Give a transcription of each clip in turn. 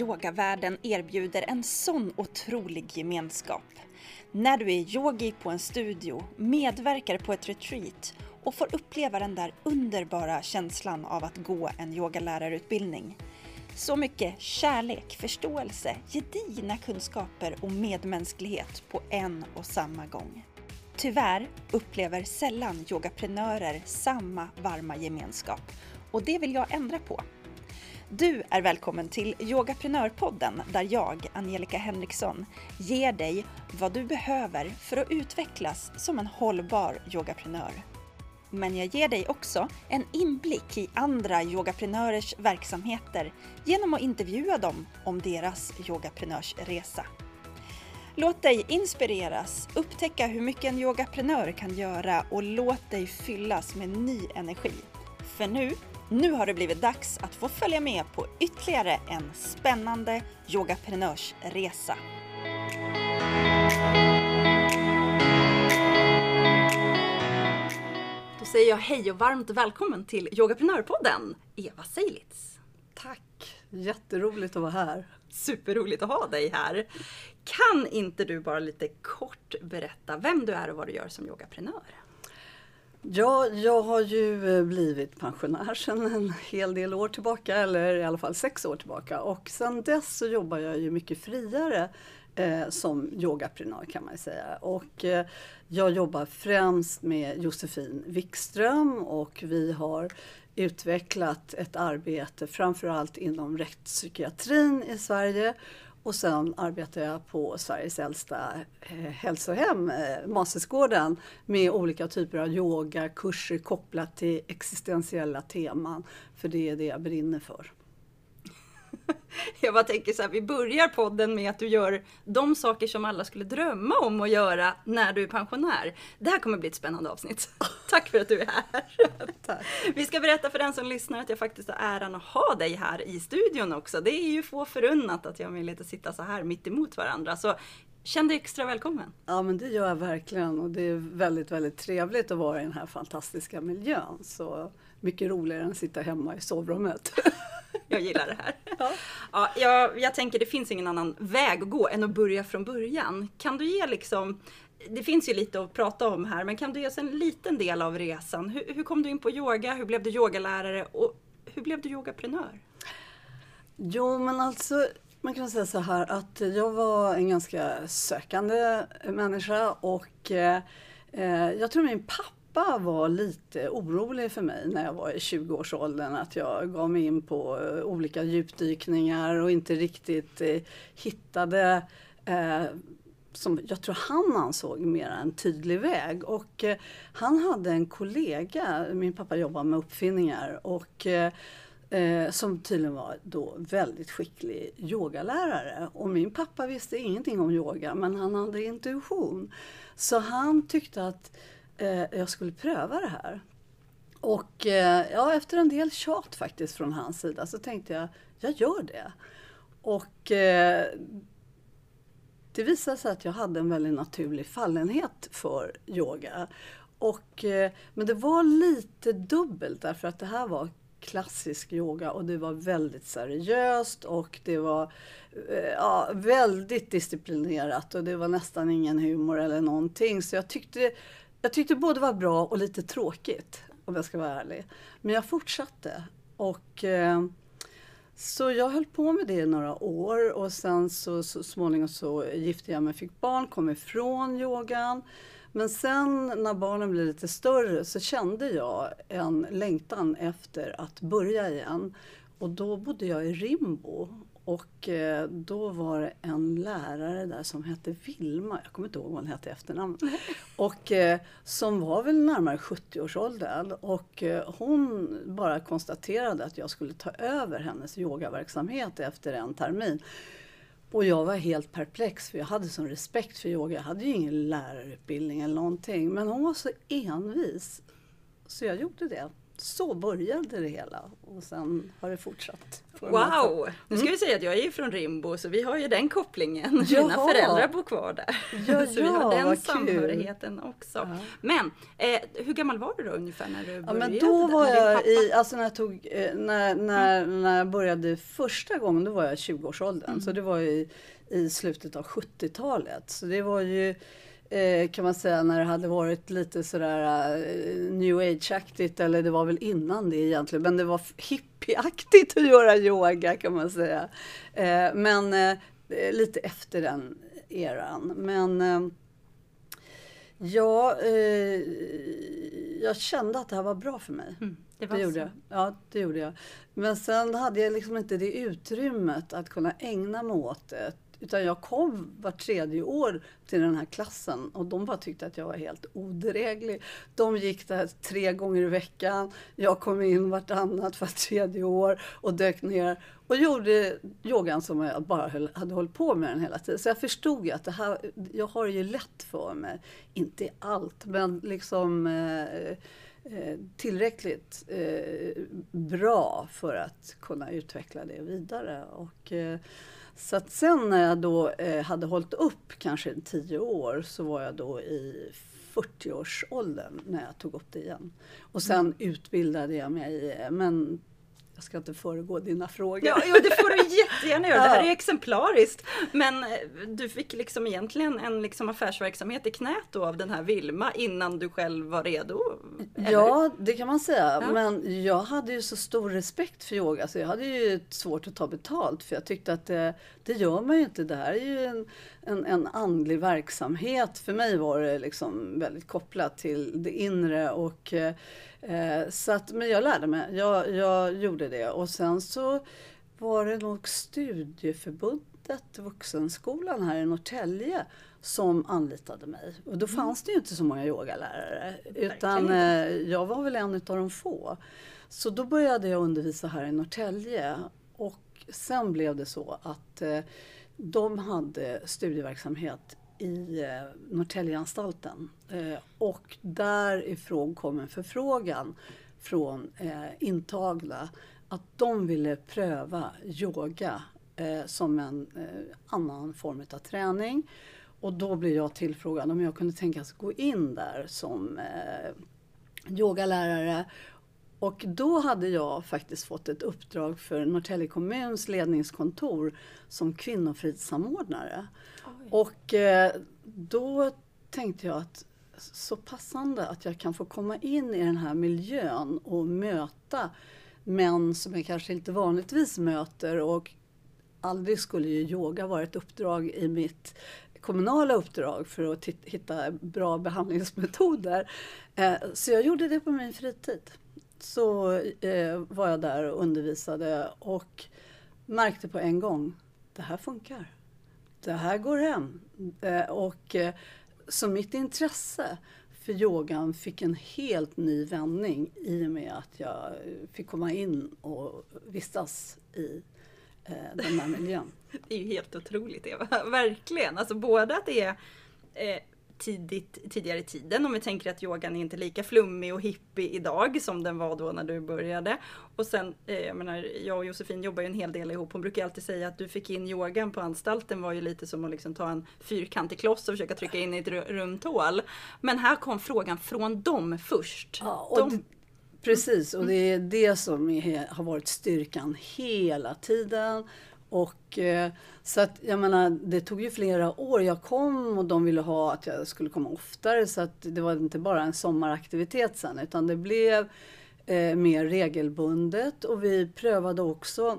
yogavärlden erbjuder en sån otrolig gemenskap. När du är yogi på en studio, medverkar på ett retreat och får uppleva den där underbara känslan av att gå en yogalärarutbildning. Så mycket kärlek, förståelse, gedigna kunskaper och medmänsklighet på en och samma gång. Tyvärr upplever sällan yogaprenörer samma varma gemenskap och det vill jag ändra på. Du är välkommen till Yogaprenörpodden där jag, Angelica Henriksson, ger dig vad du behöver för att utvecklas som en hållbar yogaprenör. Men jag ger dig också en inblick i andra yogaprenörers verksamheter genom att intervjua dem om deras yogaprenörsresa. Låt dig inspireras, upptäcka hur mycket en yogaprenör kan göra och låt dig fyllas med ny energi. För nu, nu har det blivit dags att få följa med på ytterligare en spännande yogaprenörsresa. Då säger jag hej och varmt välkommen till Yogaprenörpodden, Eva Seilitz. Tack! Jätteroligt att vara här. Superroligt att ha dig här. Kan inte du bara lite kort berätta vem du är och vad du gör som yogaprenör? Ja, jag har ju eh, blivit pensionär sedan en hel del år tillbaka, eller i alla fall sex år tillbaka. Och sedan dess så jobbar jag ju mycket friare eh, som yogaprenör kan man säga. Och eh, jag jobbar främst med Josefin Wikström och vi har utvecklat ett arbete framförallt inom rättspsykiatrin i Sverige och sen arbetar jag på Sveriges äldsta eh, hälsohem, eh, Masesgården, med olika typer av yogakurser kopplat till existentiella teman. För det är det jag brinner för. Jag bara tänker så här, vi börjar podden med att du gör de saker som alla skulle drömma om att göra när du är pensionär. Det här kommer bli ett spännande avsnitt. Tack för att du är här. Tack. Vi ska berätta för den som lyssnar att jag faktiskt har äran att ha dig här i studion också. Det är ju få förunnat att jag har möjlighet att sitta så här mitt emot varandra. Så känn dig extra välkommen. Ja men det gör jag verkligen och det är väldigt, väldigt trevligt att vara i den här fantastiska miljön. Så mycket roligare än att sitta hemma i sovrummet. Jag gillar det här. Ja. Ja, jag, jag tänker det finns ingen annan väg att gå än att börja från början. Kan du ge liksom det finns ju lite att prata om här, men kan du ge oss en liten del av resan? Hur, hur kom du in på yoga? Hur blev du yogalärare? Och hur blev du yogaprenör? Jo, men alltså man kan säga så här att jag var en ganska sökande människa och eh, jag tror min pappa pappa var lite orolig för mig när jag var i 20-årsåldern. Att jag gav mig in på eh, olika djupdykningar och inte riktigt eh, hittade eh, som jag tror han ansåg mer en tydlig väg. Och eh, han hade en kollega, min pappa jobbar med uppfinningar, och eh, eh, som tydligen var då väldigt skicklig yogalärare. Och min pappa visste ingenting om yoga men han hade intuition. Så han tyckte att eh, jag skulle pröva det här. Och eh, ja, efter en del tjat faktiskt från hans sida så tänkte jag, jag gör det. Och eh, det visade sig att jag hade en väldigt naturlig fallenhet för yoga. Och, eh, men det var lite dubbelt därför att det här var klassisk yoga och det var väldigt seriöst och det var eh, ja, väldigt disciplinerat och det var nästan ingen humor eller någonting. Så jag tyckte jag tyckte både var bra och lite tråkigt om jag ska vara ärlig. Men jag fortsatte. Och, eh, så jag höll på med det i några år och sen så, så småningom så gifte jag mig, fick barn, kom ifrån yogan. Men sen när barnen blev lite större så kände jag en längtan efter att börja igen. Och då bodde jag i Rimbo och eh, då var det en lärare där som hette Vilma, jag kommer inte ihåg vad hon hette i efternamn. Och eh, som var väl närmare 70-årsåldern och eh, hon bara konstaterade att jag skulle ta över hennes yogaverksamhet efter en termin. Och jag var helt perplex för jag hade sån respekt för yoga. Jag hade ju ingen lärarutbildning eller någonting. Men hon var så envis. Så jag gjorde det så började det hela och sen har det fortsatt. Wow! Nu ska mm. vi säga att jag är från Rimbo så vi har ju den kopplingen. Jaha. Mina föräldrar bor kvar där. Ja, så ja, vi har den samhörigheten också. Ja. Men eh, hur gammal var du då ungefär när du började? Ja, men då var jag i, alltså när jag tog, eh, när, när, mm. när jag började första gången, då var jag i 20-årsåldern. Mm. Så det var i, i slutet av 70-talet. Så det var ju eh, kan man säga när det hade varit lite sådär uh, new age-aktigt eller det var väl innan det egentligen men det var hippieaktigt att göra yoga kan man säga. Eh, men eh, lite efter den eran. Men eh, ja, eh, jag kände att det här var bra för mig. Mm, det, det gjorde jag. Ja, det gjorde jag. Men sen hade jag liksom inte det utrymmet att kunna ägna mig åt det utan jag kom var tredje år till den här klassen och de bara tyckte att jag var helt odräglig. De gick där tre gånger i veckan. Jag kom in vartannat, var tredje år och dök ner och gjorde yogan som jag bara höll, hade hållit på med den hela tiden. Så jag förstod ju att det här, jag har det ju lätt för mig. Inte i allt, men liksom eh, eh tillräckligt eh, bra för att kunna utveckla det vidare. Och, eh, så att sen när jag då eh, hade hållit upp kanske tio år så var jag då i 40-årsåldern när jag tog upp det igen. Och sen mm. utbildade jag mig, eh, men jag ska inte föregå dina frågor. Ja, ja det får du jättegärna göra. Det här är exemplariskt. Men eh, du fick liksom egentligen en liksom affärsverksamhet i knät då av den här Vilma innan du själv var redo? Eller? Ja, det kan man säga. Ja. Men jag hade ju så stor respekt för yoga så jag hade ju svårt att ta betalt för jag tyckte att det, det gör man ju inte. Det här är ju en, en, en andlig verksamhet. För mig var det liksom väldigt kopplat till det inre och eh, Eh, så att, men jag lärde mig, jag, jag gjorde det. Och sen så var det nog Studieförbundet, Vuxenskolan här i Norrtälje som anlitade mig. Och då mm. fanns det ju inte så många yogalärare. Utan eh, jag var väl en av de få. Så då började jag undervisa här i Norrtälje. Och sen blev det så att eh, de hade studieverksamhet i eh, Norrtäljeanstalten. Eh, och därifrån kom en förfrågan från eh, intagna att de ville pröva yoga eh, som en eh, annan form av träning. Och då blev jag tillfrågad om jag kunde tänkas gå in där som eh, yogalärare. Och då hade jag faktiskt fått ett uppdrag för Norrtälje kommuns ledningskontor som kvinnofridssamordnare. Och eh, då tänkte jag att så passande att jag kan få komma in i den här miljön och möta män som jag kanske inte vanligtvis möter och aldrig skulle ju yoga vara ett uppdrag i mitt kommunala uppdrag för att hitta bra behandlingsmetoder. Eh, så jag gjorde det på min fritid. Så eh, var jag där och undervisade och märkte på en gång, det här funkar det här går hem. Eh, och, eh, så mitt intresse för yogan fick en helt ny vändning i och med att jag fick komma in och vistas i eh, den här miljön. Det är ju helt otroligt Eva, verkligen. Alltså både att det är eh, tidigt, tidigare i tiden. Om vi tänker att yogan är inte lika flummig och hippie idag som den var då när du började. Och sen, eh, jag menar, jag och Josefin jobbar ju en hel del ihop. Hon brukar alltid säga att du fick in yogan på anstalten var ju lite som att liksom ta en fyrkantig kloss och försöka trycka in i ett runt hål. Men här kom frågan från dem först. Ja, de... det, precis, och det är det som är, har varit styrkan hela tiden. Och, eh, så att, jag menar, det tog ju flera år. Jag kom och de ville ha att jag skulle komma oftare så att det var inte bara en sommaraktivitet sen utan det blev eh, mer regelbundet och vi prövade också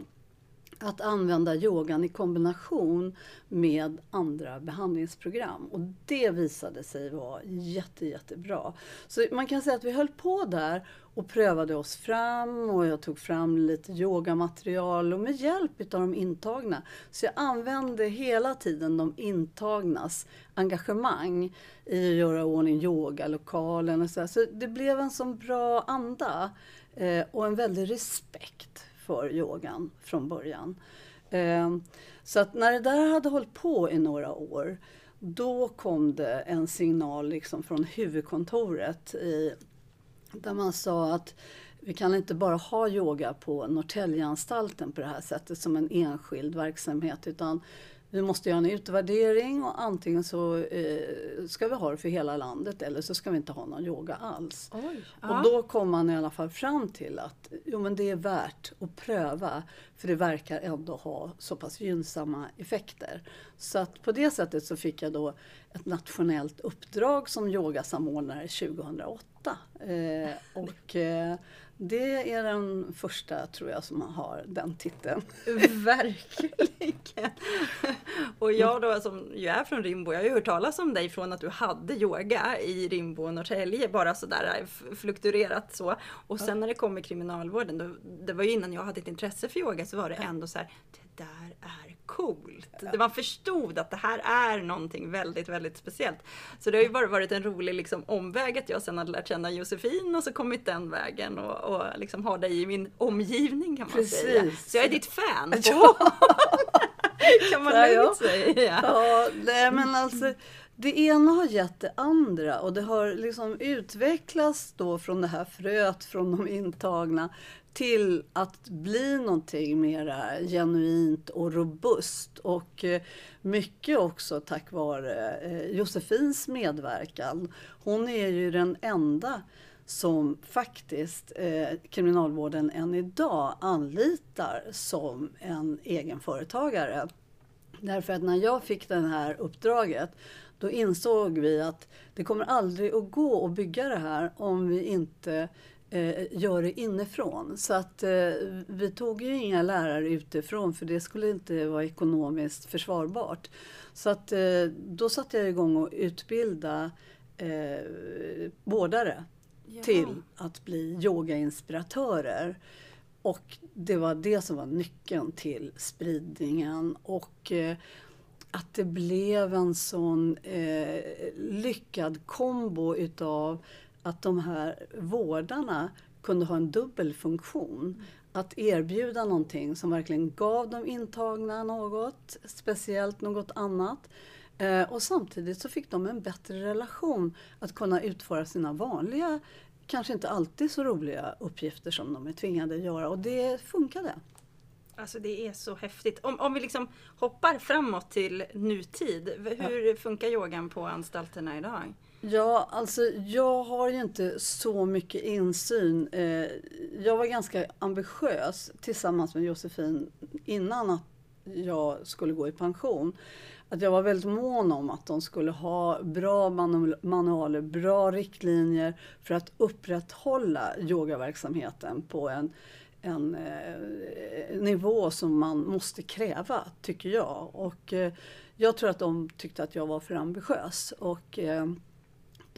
att använda yogan i kombination med andra behandlingsprogram. Och det visade sig vara jätte, jättebra. Så man kan säga att vi höll på där och prövade oss fram och jag tog fram lite yogamaterial och med hjälp av de intagna. Så jag använde hela tiden de intagnas engagemang i att göra ordning yogalokalen och så. Så det blev en sån bra anda eh, och en väldig respekt för yogan från början. Ehm, så att när det där hade hållit på i några år då kom det en signal liksom från huvudkontoret i, där man sa att vi kan inte bara ha yoga på Norrtäljeanstalten på det här sättet som en enskild verksamhet utan vi måste göra en utvärdering och antingen så eh, ska vi ha det för hela landet eller så ska vi inte ha någon yoga alls. Oj, Och då kom man i alla fall fram till att jo, men det är värt att pröva för det verkar ändå ha så pass gynnsamma effekter. Så att på det sättet så fick jag då ett nationellt uppdrag som yogasamordnare 2008. Eh, och eh, det är den första tror jag som har den titeln. Verkligen! Och jag då som ju är från Rimbo, jag har ju hört talas om dig från att du hade yoga i Rimbo och Norrtälje, bara sådär fluktuerat så. Och sen när det kom i kriminalvården, då, det var ju innan jag hade ett intresse för yoga, så var det ändå så här, där är coolt. Ja. Man förstod att det här är någonting väldigt, väldigt speciellt. Så det har ju bara varit en rolig liksom, omväg att jag sen hade lärt känna Josefin och så kommit den vägen och, och liksom ha dig i min omgivning kan man Precis. säga. Så jag är ditt fan. Ja. kan man lugnt säga. Ja, nej, men alltså det ena har gett det andra och det har liksom utvecklats då från det här fröet från de intagna till att bli någonting mera genuint och robust. Och eh, mycket också tack vare eh, Josefins medverkan. Hon är ju den enda som faktiskt eh, kriminalvården än idag anlitar som en egenföretagare. Därför att när jag fick det här uppdraget då insåg vi att det kommer aldrig att gå att bygga det här om vi inte eh, gör det inifrån. Så att eh, vi tog ju inga lärare utifrån för det skulle inte vara ekonomiskt försvarbart. Så att eh, då satte jag igång och utbilda eh, vårdare ja. till att bli yogainspiratörer. Och det var det som var nyckeln till spridningen. Och eh, att det blev en sån eh, lyckad kombo utav att de här vårdarna kunde ha en dubbel funktion. Att erbjuda någonting som verkligen gav de intagna något speciellt, något annat. Eh, och samtidigt så fick de en bättre relation att kunna utföra sina vanliga, kanske inte alltid så roliga uppgifter som de är tvingade att göra. Och det funkade. Alltså det är så häftigt. Om, om vi liksom hoppar framåt till nutid. Hur ja. funkar yogan på anstalterna idag? Ja, alltså jag har ju inte så mycket insyn. Eh, jag var ganska ambitiös tillsammans med Josefin innan att jag skulle gå i pension. Att jag var väldigt mån om att de skulle ha bra manualer, bra riktlinjer för att upprätthålla yogaverksamheten på en, en eh, nivå som man måste kräva, tycker jag. Och eh, jag tror att de tyckte att jag var för ambitiös. Och, eh,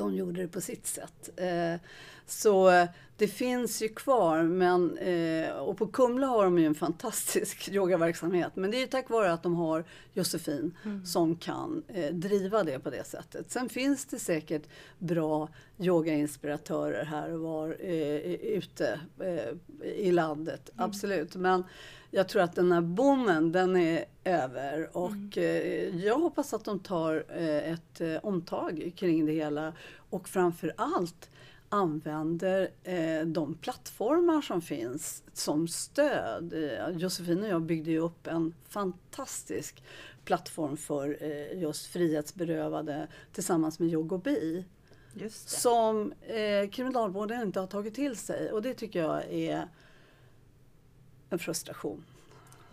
de gjorde det på sitt sätt. Eh, så det finns ju kvar, men, eh, och på Kumla har de ju en fantastisk yogaverksamhet. Men det är ju tack vare att de har Josefin mm. som kan eh, driva det på det sättet. Sen finns det säkert bra yogainspiratörer här och var ute i landet, mm. absolut. Men jag tror att den här boomen, den är över och mm. jag hoppas att de tar ett omtag kring det hela och framför allt använder eh, de plattformar som finns som stöd. Eh, Josefin och jag byggde ju upp en fantastisk plattform för eh, just frihetsberövade tillsammans med Yogobi. Som eh, kriminalvården inte har tagit till sig och det tycker jag är en frustration.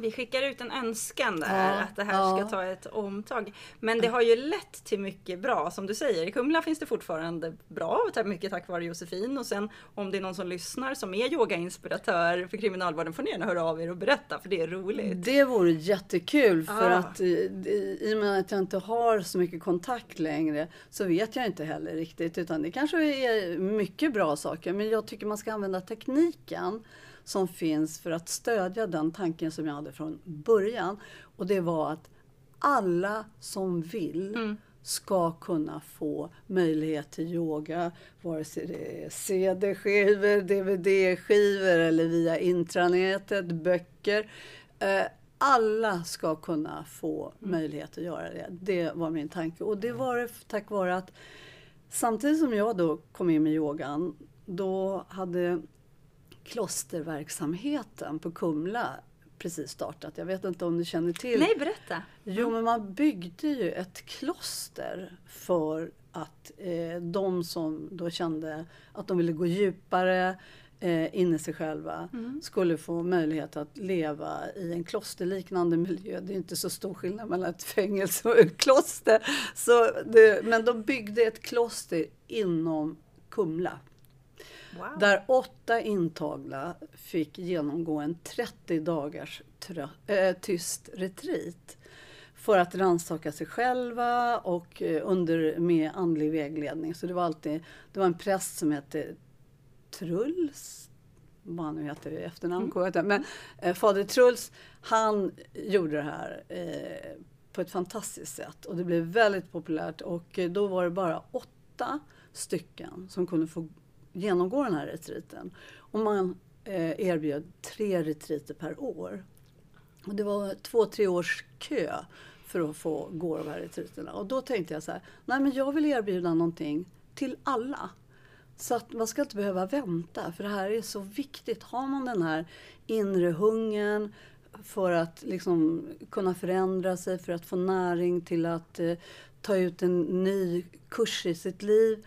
Vi skickar ut en önskan där ja, att det här ja. ska ta ett omtag. Men det har ju lett till mycket bra. Som du säger, i Kumla finns det fortfarande bra, mycket tack vare Josefin. Och sen om det är någon som lyssnar som är yogainspiratör för kriminalvården får ni gärna höra av er och berätta för det är roligt. Det vore jättekul för ah. att i, i och med att jag inte har så mycket kontakt längre så vet jag inte heller riktigt. Utan det kanske är mycket bra saker men jag tycker man ska använda tekniken som finns för att stödja den tanken som jag hade från början. Och det var att alla som vill mm. ska kunna få möjlighet till yoga, vare sig det är CD-skivor, DVD-skivor eller via intranätet, böcker. Eh, alla ska kunna få mm. möjlighet att göra det. Det var min tanke. Och det var det tack vare att samtidigt som jag då kom in med yogan, då hade klosterverksamheten på Kumla precis startat. Jag vet inte om du känner till? Nej, berätta! Jo, men man byggde ju ett kloster för att eh, de som då kände att de ville gå djupare eh, in i sig själva Mm. skulle få möjlighet att leva i en klosterliknande miljö. Det är inte så stor skillnad mellan ett fängelse och ett kloster. Så det, men de byggde ett kloster inom Kumla. Wow. Där åtta intagna fick genomgå en 30 dagars äh, tyst retreat. För att rannsaka sig själva och eh, under, med andlig vägledning. Så det var alltid, det var en präst som hette Truls, vad han nu heter i efternamn, Mm. men eh, fader Truls, han gjorde det här eh, på ett fantastiskt sätt och det blev väldigt populärt och eh, då var det bara åtta stycken som kunde få genomgå den här retriten. Och man eh, erbjöd tre retriter per år. Och det var två, tre års kö för att få gå de här retriterna. Och då tänkte jag så här, nej men jag vill erbjuda någonting till alla. Så att man ska inte behöva vänta, för det här är så viktigt. Har man den här inre hungern för att liksom kunna förändra sig, för att få näring till att eh, ta ut en ny kurs i sitt liv,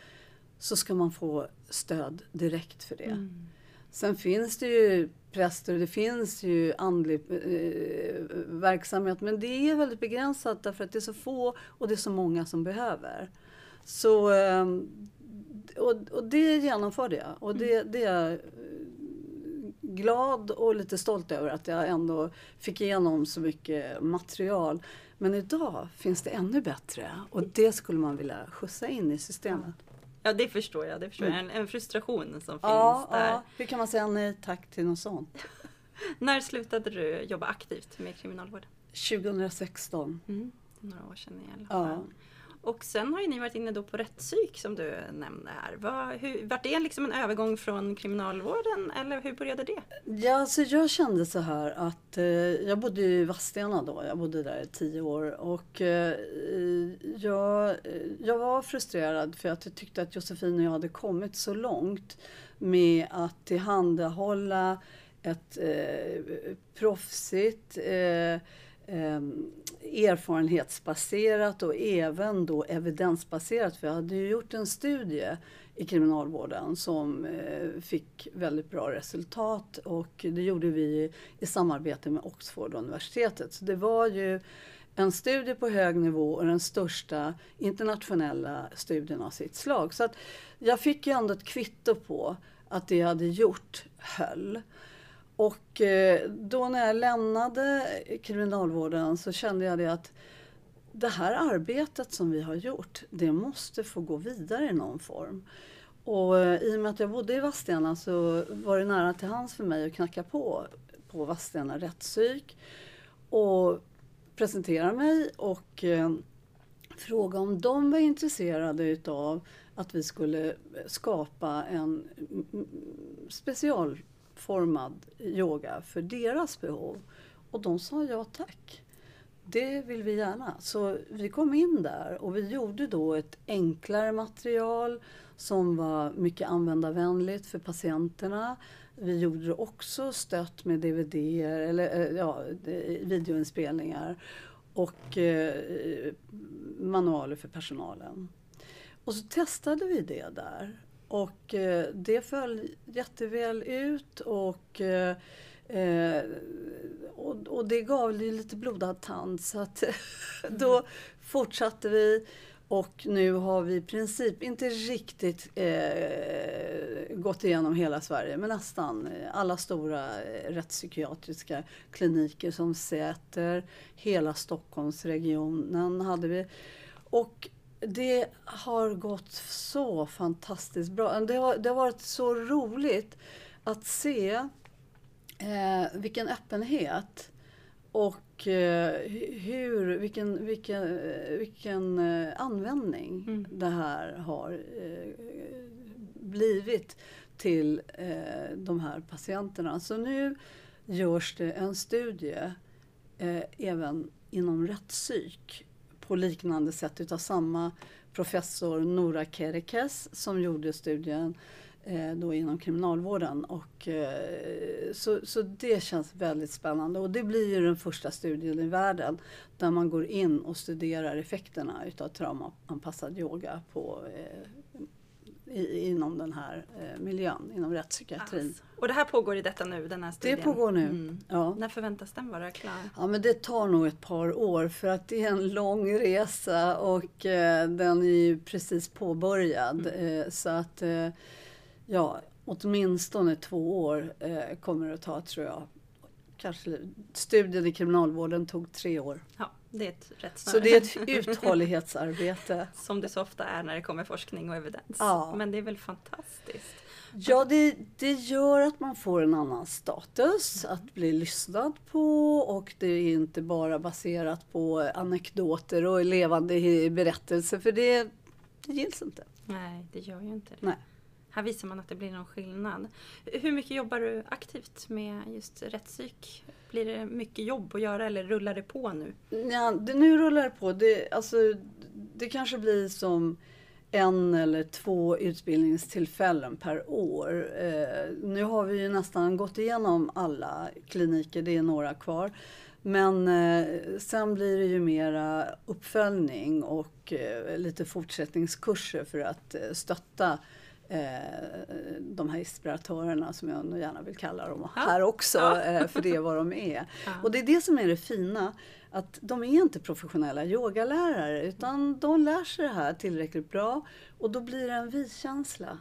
så ska man få stöd direkt för det. Mm. Sen finns det ju präster och det finns ju andlig eh, verksamhet men det är väldigt begränsat därför att det är så få och det är så många som behöver. Så, eh, och, och det genomförde jag och det, det är jag glad och lite stolt över att jag ändå fick igenom så mycket material. Men idag finns det ännu bättre och det skulle man vilja skjutsa in i systemet. Ja, det förstår jag. Det förstår jag. En, en frustration som finns Mm. Ja, där. ja, hur kan man säga nej tack till något sånt? När slutade du jobba aktivt med kriminalvård? 2016. Mm. Några år sedan i alla Ja. Och sen har ju ni varit inne då på rättspsyk som du nämnde här. Var, hur, var det liksom en övergång från kriminalvården eller hur började det? Ja, alltså jag kände så här att eh, jag bodde i Vadstena då. Jag bodde där i tio år och eh, jag, eh, jag var frustrerad för att jag tyckte att Josefin och jag hade kommit så långt med att tillhandahålla ett eh, proffsigt eh, eh, erfarenhetsbaserat och även då evidensbaserat. För jag hade ju gjort en studie i kriminalvården som eh, fick väldigt bra resultat och det gjorde vi i samarbete med Oxford-universitetet. Så det var ju en studie på hög nivå och den största internationella studien av sitt slag. Så att jag fick ju ändå ett kvitto på att det jag hade gjort höll. Och eh, då när jag lämnade kriminalvården så kände jag det att det här arbetet som vi har gjort, det måste få gå vidare i någon form. Och eh, i och med att jag bodde i Vadstena så var det nära till hands för mig att knacka på på Vadstena rättspsyk och presentera mig och eh, fråga om de var intresserade utav att vi skulle skapa en mm, special formad yoga för deras behov. Och de sa ja tack. Det vill vi gärna. Så vi kom in där och vi gjorde då ett enklare material som var mycket användarvänligt för patienterna. Vi gjorde det också stött med DVD eller eh, ja, videoinspelningar och eh, manualer för personalen. Och så testade vi det där och eh, det föll jätteväl ut och eh, Eh, och, och det gav lite blodad tand så att då fortsatte vi och nu har vi i princip, inte riktigt eh, gått igenom hela Sverige, men nästan alla stora rättspsykiatriska kliniker som Säter, hela Stockholmsregionen hade vi. Och det har gått så fantastiskt bra. Det har, det har varit så roligt att se eh, vilken öppenhet och eh, hur, vilken, vilken, eh, vilken eh, användning Mm. det här har eh, blivit till eh, de här patienterna. Så nu görs det en studie även inom rättspsyk på liknande sätt utav samma professor Nora Kerekes som gjorde studien eh, då inom kriminalvården. Och, eh, så, så det känns väldigt spännande och det blir ju den första studien i världen där man går in och studerar effekterna utav traumaanpassad yoga på eh, i, inom den här eh, miljön, inom rättspsykiatrin. Alltså. Och det här pågår i detta nu, den här studien? Det pågår nu. Mm. Ja. När förväntas den vara klar? Ja men det tar nog ett par år för att det är en lång resa och eh, den är ju precis påbörjad. Mm. Eh, så att eh, ja, åtminstone två år eh, kommer det att ta tror jag. Kanske, studien i kriminalvården tog tre år. Ja. Det är ett rätt Så det är ett uthållighetsarbete. Som det så ofta är när det kommer forskning och evidens. Ja. Men det är väl fantastiskt? Ja, det, det gör att man får en annan status, att bli lyssnad på och det är inte bara baserat på anekdoter och levande berättelser för det, det gills inte. Nej, det gör ju inte det. Nej. Här visar man att det blir någon skillnad. Hur mycket jobbar du aktivt med just rättspsyk? Blir det mycket jobb att göra eller rullar det på nu? Ja, det, nu rullar det på. Det, alltså, det kanske blir som en eller två utbildningstillfällen per år. Eh, nu har vi ju nästan gått igenom alla kliniker, det är några kvar. Men eh, sen blir det ju mera uppföljning och eh, lite fortsättningskurser för att eh, stötta eh, de här inspiratörerna som jag gärna vill kalla dem ja. här också, ja. eh, för det är vad de är. Ja. Och det är det som är det fina, att de är inte professionella yogalärare utan de lär sig det här tillräckligt bra och då blir det en vi-känsla.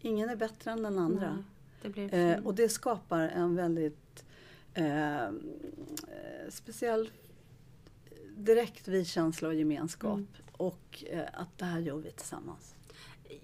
Ingen är bättre än den andra. Det eh, och det skapar en väldigt eh, speciell direkt vi-känsla och gemenskap. Mm. Och eh, att det här gör vi tillsammans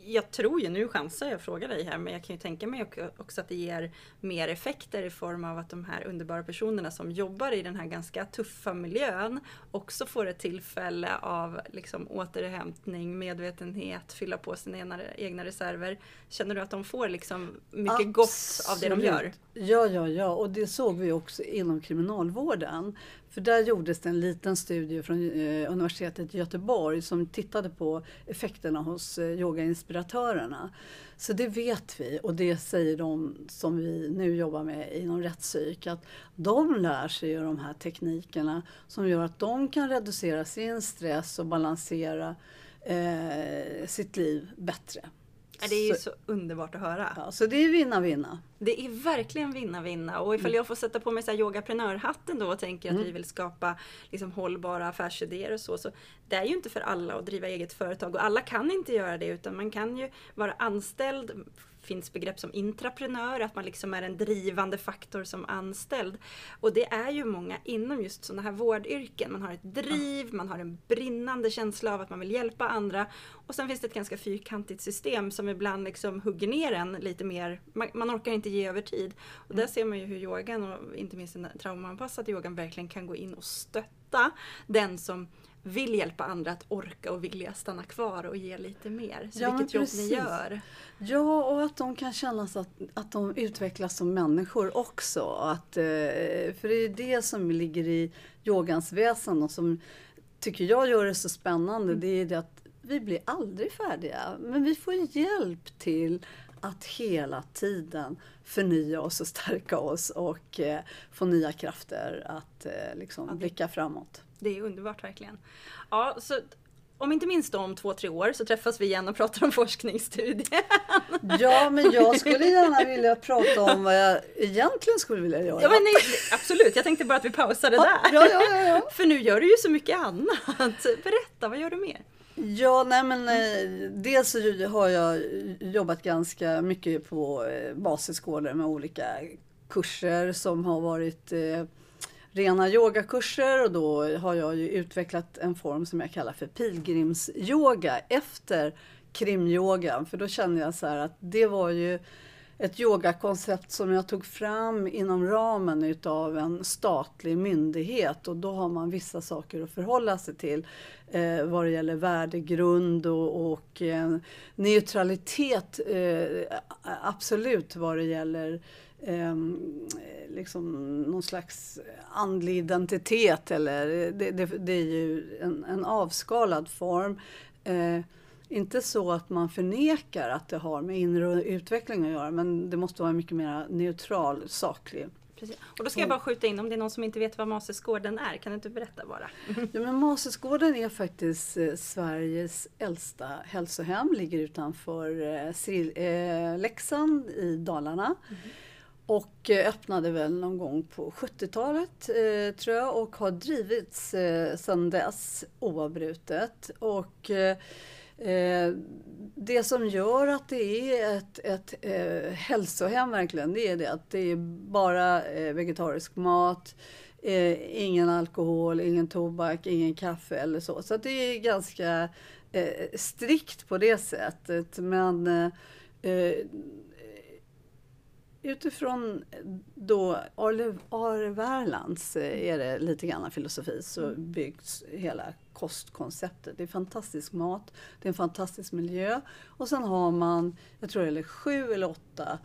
jag tror ju, nu chansar jag att fråga dig här, men jag kan ju tänka mig också att det ger mer effekter i form av att de här underbara personerna som jobbar i den här ganska tuffa miljön också får ett tillfälle av liksom återhämtning, medvetenhet, fylla på sina egna reserver. Känner du att de får liksom mycket Absolut. gott av det de gör? Ja, ja, ja, och det såg vi också inom kriminalvården. För där gjordes det en liten studie från eh, universitetet i Göteborg som tittade på effekterna hos eh, yogainspiratörerna. Så det vet vi och det säger de som vi nu jobbar med inom rättspsyk att de lär sig ju de här teknikerna som gör att de kan reducera sin stress och balansera eh, sitt liv bättre. Det är ju så, så underbart att höra. Ja, så det är vinna-vinna. Det är verkligen vinna-vinna. Och ifall mm. jag får sätta på mig så här yogaprenörhatten då och tänker mm. att vi vill skapa liksom hållbara affärsidéer och så. så. Det är ju inte för alla att driva eget företag och alla kan inte göra det utan man kan ju vara anställd finns begrepp som intraprenör, att man liksom är en drivande faktor som anställd. Och det är ju många inom just sådana här vårdyrken. Man har ett driv, man har en brinnande känsla av att man vill hjälpa andra. Och sen finns det ett ganska fyrkantigt system som ibland liksom hugger ner en lite mer. Man, man orkar inte ge över tid. Och där ser man ju hur yogan och inte minst den traumaanpassade yogan verkligen kan gå in och stötta den som vill hjälpa andra att orka och vilja stanna kvar och ge lite mer. Så ja, vilket jobb ni gör. Ja, och att de kan känna att, att de utvecklas som människor också. Att, eh, för det är det som ligger i yogans väsen och som tycker jag gör det så spännande. Mm. Det är det att vi blir aldrig färdiga, men vi får hjälp till att hela tiden förnya oss och stärka oss och eh, få nya krafter att eh, liksom, blicka framåt. Det är underbart verkligen. Ja, så om inte minst om två, tre år så träffas vi igen och pratar om forskningsstudien. Ja, men jag skulle gärna vilja prata om vad jag egentligen skulle vilja göra. Ja, men nej, absolut, jag tänkte bara att vi där. Ja, ja, ja, ja. För nu gör du ju så mycket annat. Berätta, vad gör du mer? Ja, nej men eh, dels så har jag jobbat ganska mycket på eh, basisskolor med olika kurser som har varit eh, rena yogakurser och då har jag ju utvecklat en form som jag kallar för pilgrimsyoga efter krimyogan. För då kände jag så här att det var ju ett yogakoncept som jag tog fram inom ramen utav en statlig myndighet och då har man vissa saker att förhålla sig till eh, vad det gäller värdegrund och, och eh, neutralitet eh, absolut vad det gäller eh, liksom någon slags andlig identitet eller det, det, det är ju en, en avskalad form. Eh, inte så att man förnekar att det har med inre utveckling att göra men det måste vara mycket mer neutral, saklig. Precis. Och då ska jag bara skjuta in om det är någon som inte vet vad Masesgården är, kan du inte berätta bara? Ja, men Masesgården är faktiskt eh, Sveriges äldsta hälsohem, ligger utanför eh, eh, Leksand i Dalarna. Mm. Och öppnade väl någon gång på 70-talet eh, tror jag och har drivits sedan dess oavbrutet. Och, det som gör att det är ett, ett eh, hälsohem verkligen, det är det att det är bara eh, vegetarisk mat, eh, ingen alkohol, ingen tobak, ingen kaffe eller så. Så det är ganska strikt på det sättet. Men utifrån då Arle Wärlands eh, är det lite grann filosofi så mm. byggs hela kostkonceptet. Det är fantastisk mat, det är en fantastisk miljö och sen har man, jag tror det är sju eller åtta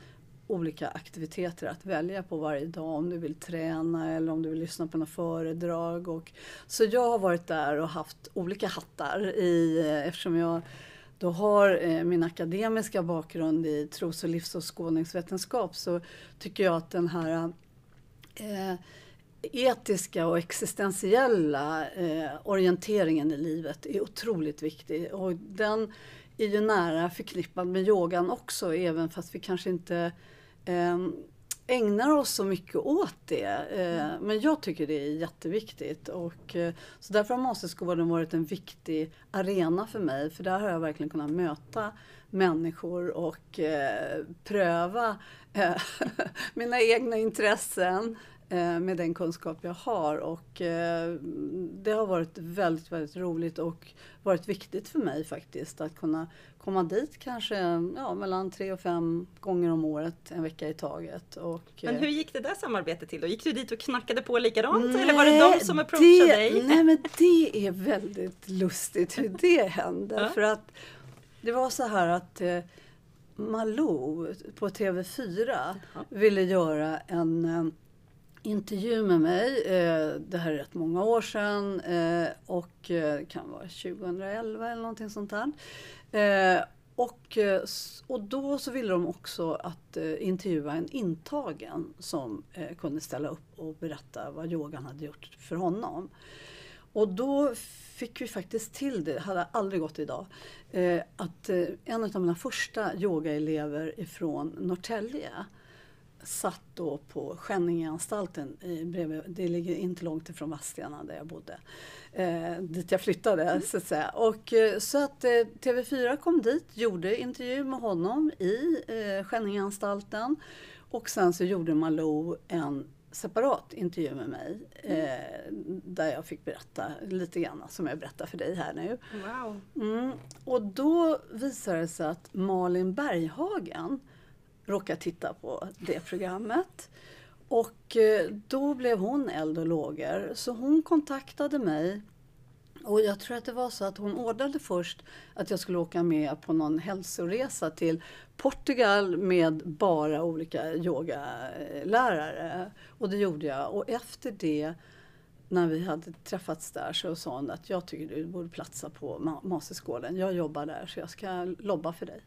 olika aktiviteter att välja på varje dag om du vill träna eller om du vill lyssna på några föredrag. Och, så jag har varit där och haft olika hattar i, eh, eftersom jag då har eh, min akademiska bakgrund i tros och livsåskådningsvetenskap så tycker jag att den här eh, etiska och existentiella eh, orienteringen i livet är otroligt viktig. Och den är ju nära förknippad med yogan också, även fast vi kanske inte eh, ägnar oss så mycket åt det. Eh, men jag tycker det är jätteviktigt. Och, eh, så därför har Masterskolan varit en viktig arena för mig. För där har jag verkligen kunnat möta människor och eh, pröva mina egna intressen med den kunskap jag har. Och det har varit väldigt, väldigt roligt och varit viktigt för mig faktiskt att kunna komma dit kanske ja, mellan tre och fem gånger om året, en vecka i taget. Och, men hur gick det där samarbetet till då? Gick du dit och knackade på likadant nej, eller var det de som approachade det, dig? Nej men det är väldigt lustigt hur det hände. ja. För att det var så här att eh, Malou på TV4 ja. ville göra en eh, intervju med mig. Eh, det här är rätt många år sedan eh, och det kan vara 2011 eller någonting sånt där. Och, och då så ville de också att intervjua en intagen som kunde ställa upp och berätta vad yogan hade gjort för honom. Och då fick vi faktiskt till det, det hade aldrig gått idag, att en av mina första yogaelever ifrån Norrtälje satt då på Skänningeanstalten, bredvid, det ligger inte långt ifrån Vadstena där jag bodde. Eh, dit jag flyttade mm. så att säga. Och, eh, så att eh, TV4 kom dit, gjorde intervju med honom i eh, Skänningeanstalten och sen så gjorde Malou en separat intervju med mig eh, där jag fick berätta lite grann som jag berättar för dig här nu. Wow. Mm, och då visade det sig att Malin Berghagen råkade titta på det programmet. Och eh, då blev hon eld och lågor. Så hon kontaktade mig och jag tror att det var så att hon ordnade först att jag skulle åka med på någon hälsoresa till Portugal med bara olika yogalärare. Och det gjorde jag. Och efter det, när vi hade träffats där, så sa hon att jag tycker du borde platsa på Masterskålen. Jag jobbar där så jag ska lobba för dig.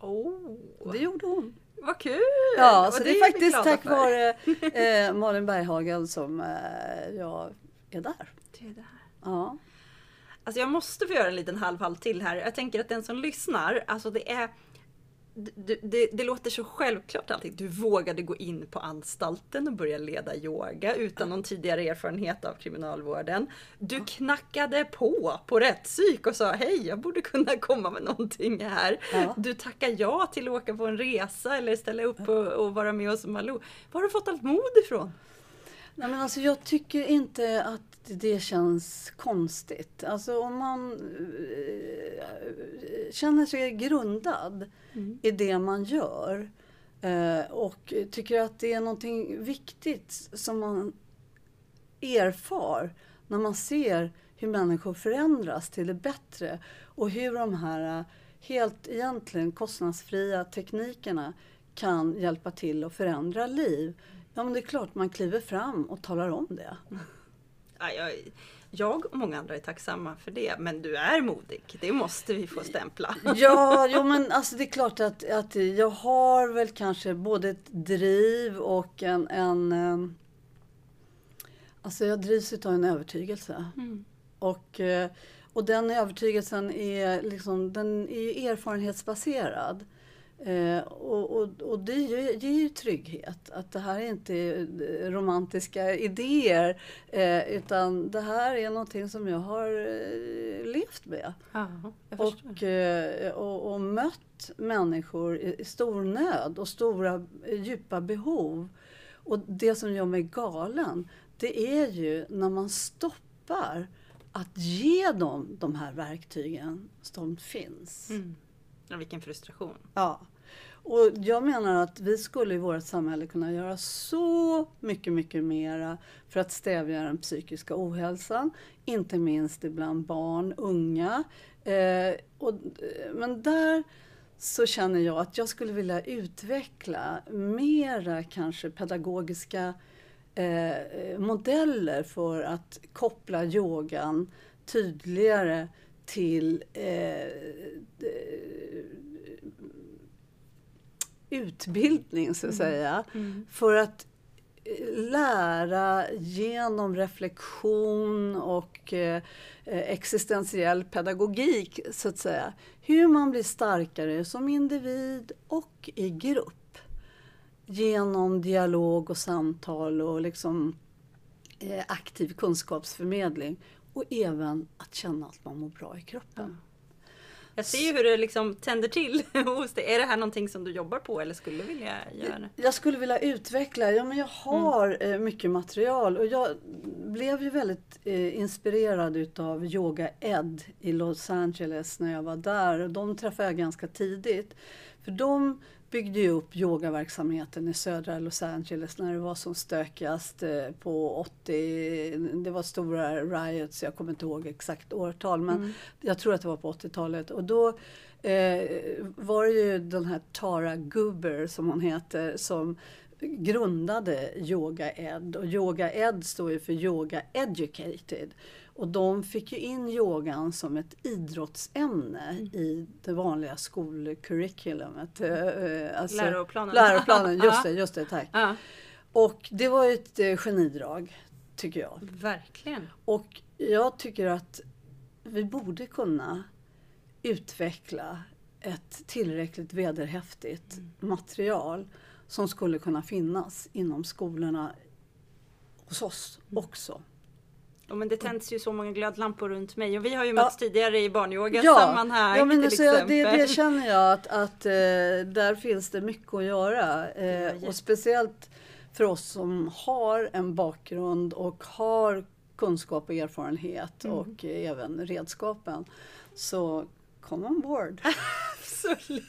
Oh. Det gjorde hon. Vad kul! Ja, så det, det är faktiskt tack för. vare eh, Malin Berghagen som eh, jag är där. Du är där. Ja. Alltså jag måste få göra en liten halvhalt till här. Jag tänker att den som lyssnar, alltså det är det, det, det, låter så självklart allting. Du vågade gå in på anstalten och börja leda yoga utan någon tidigare erfarenhet av kriminalvården. Du knackade på på rättspsyk och sa hej, jag borde kunna komma med någonting här. Ja. Du tackar ja till att åka på en resa eller ställa upp och, och vara med oss Malou. Var har du fått allt mod ifrån? Nej, men alltså, jag tycker inte att det känns konstigt. Alltså om man äh, känner sig grundad mm. i det man gör äh, och tycker att det är någonting viktigt som man erfar när man ser hur människor förändras till det bättre och hur de här äh, helt egentligen kostnadsfria teknikerna kan hjälpa till att förändra liv. Ja men det är klart man kliver fram och talar om det. Ja, jag, jag och många andra är tacksamma för det, men du är modig. Det måste vi få stämpla. Ja, jo men alltså det är klart att, att jag har väl kanske både ett driv och en... en eh, alltså jag drivs av en övertygelse. Mm. Och, eh, och den övertygelsen är, liksom, den är erfarenhetsbaserad. Eh, och, och, och det ger, ju trygghet, att det här är inte eh, romantiska idéer eh, utan det här är någonting som jag har eh, levt med. Jag och, eh, och, och, mött människor i, i stor nöd och stora djupa behov. Och det som gör mig galen, det är ju när man stoppar att ge dem de här verktygen som finns. Mm. Ja, vilken frustration. Ja. Och jag menar att vi skulle i vårt samhälle kunna göra så mycket, mycket mera för att stävja den psykiska ohälsan. Inte minst bland barn, unga. Eh, och, eh, men där så känner jag att jag skulle vilja utveckla mera kanske pedagogiska eh, modeller för att koppla yogan tydligare till eh, utbildning så att mm. säga. Mm. För att eh, lära genom reflektion och eh, existentiell pedagogik så att säga. Hur man blir starkare som individ och i grupp. Genom dialog och samtal och liksom eh, aktiv kunskapsförmedling. Och även att känna att man mår bra i kroppen. Mm. Jag ser ju hur det liksom tänder till hos dig. Är det här någonting som du jobbar på eller skulle vilja göra? Jag skulle vilja utveckla. Ja, men jag har mm. mycket material och jag blev ju väldigt eh, inspirerad utav Yoga Ed i Los Angeles när jag var där. De träffade jag ganska tidigt. För de byggde ju upp yogaverksamheten i södra Los Angeles när det var som stökigast eh, på 80. Det var stora riots, jag kommer inte ihåg exakt årtal men mm. jag tror att det var på 80-talet. Och då eh, var det ju den här Tara Guber som hon heter som grundade Yoga Ed och Yoga Ed står ju för Yoga Educated. Och de fick ju in yogan som ett idrottsämne mm. i det vanliga skolcurriculumet. Eh, eh, alltså, läroplanen. Läroplanen, just det, just det, tack. Ja. Och det var ett eh, genidrag, tycker jag. Verkligen. Och jag tycker att vi borde kunna utveckla ett tillräckligt vederhäftigt mm. material som skulle kunna finnas inom skolorna hos oss mm. också. Ja, men det tänds ju så många glödlampor runt mig och vi har ju mötts ja. tidigare i barnyoga-sammanhang. Ja, men till alltså, det, det, känner jag att, att äh, där finns det mycket att göra. Äh, och speciellt för oss som har en bakgrund och har kunskap och erfarenhet mm. och äh, även redskapen. Så come on board! Absolut.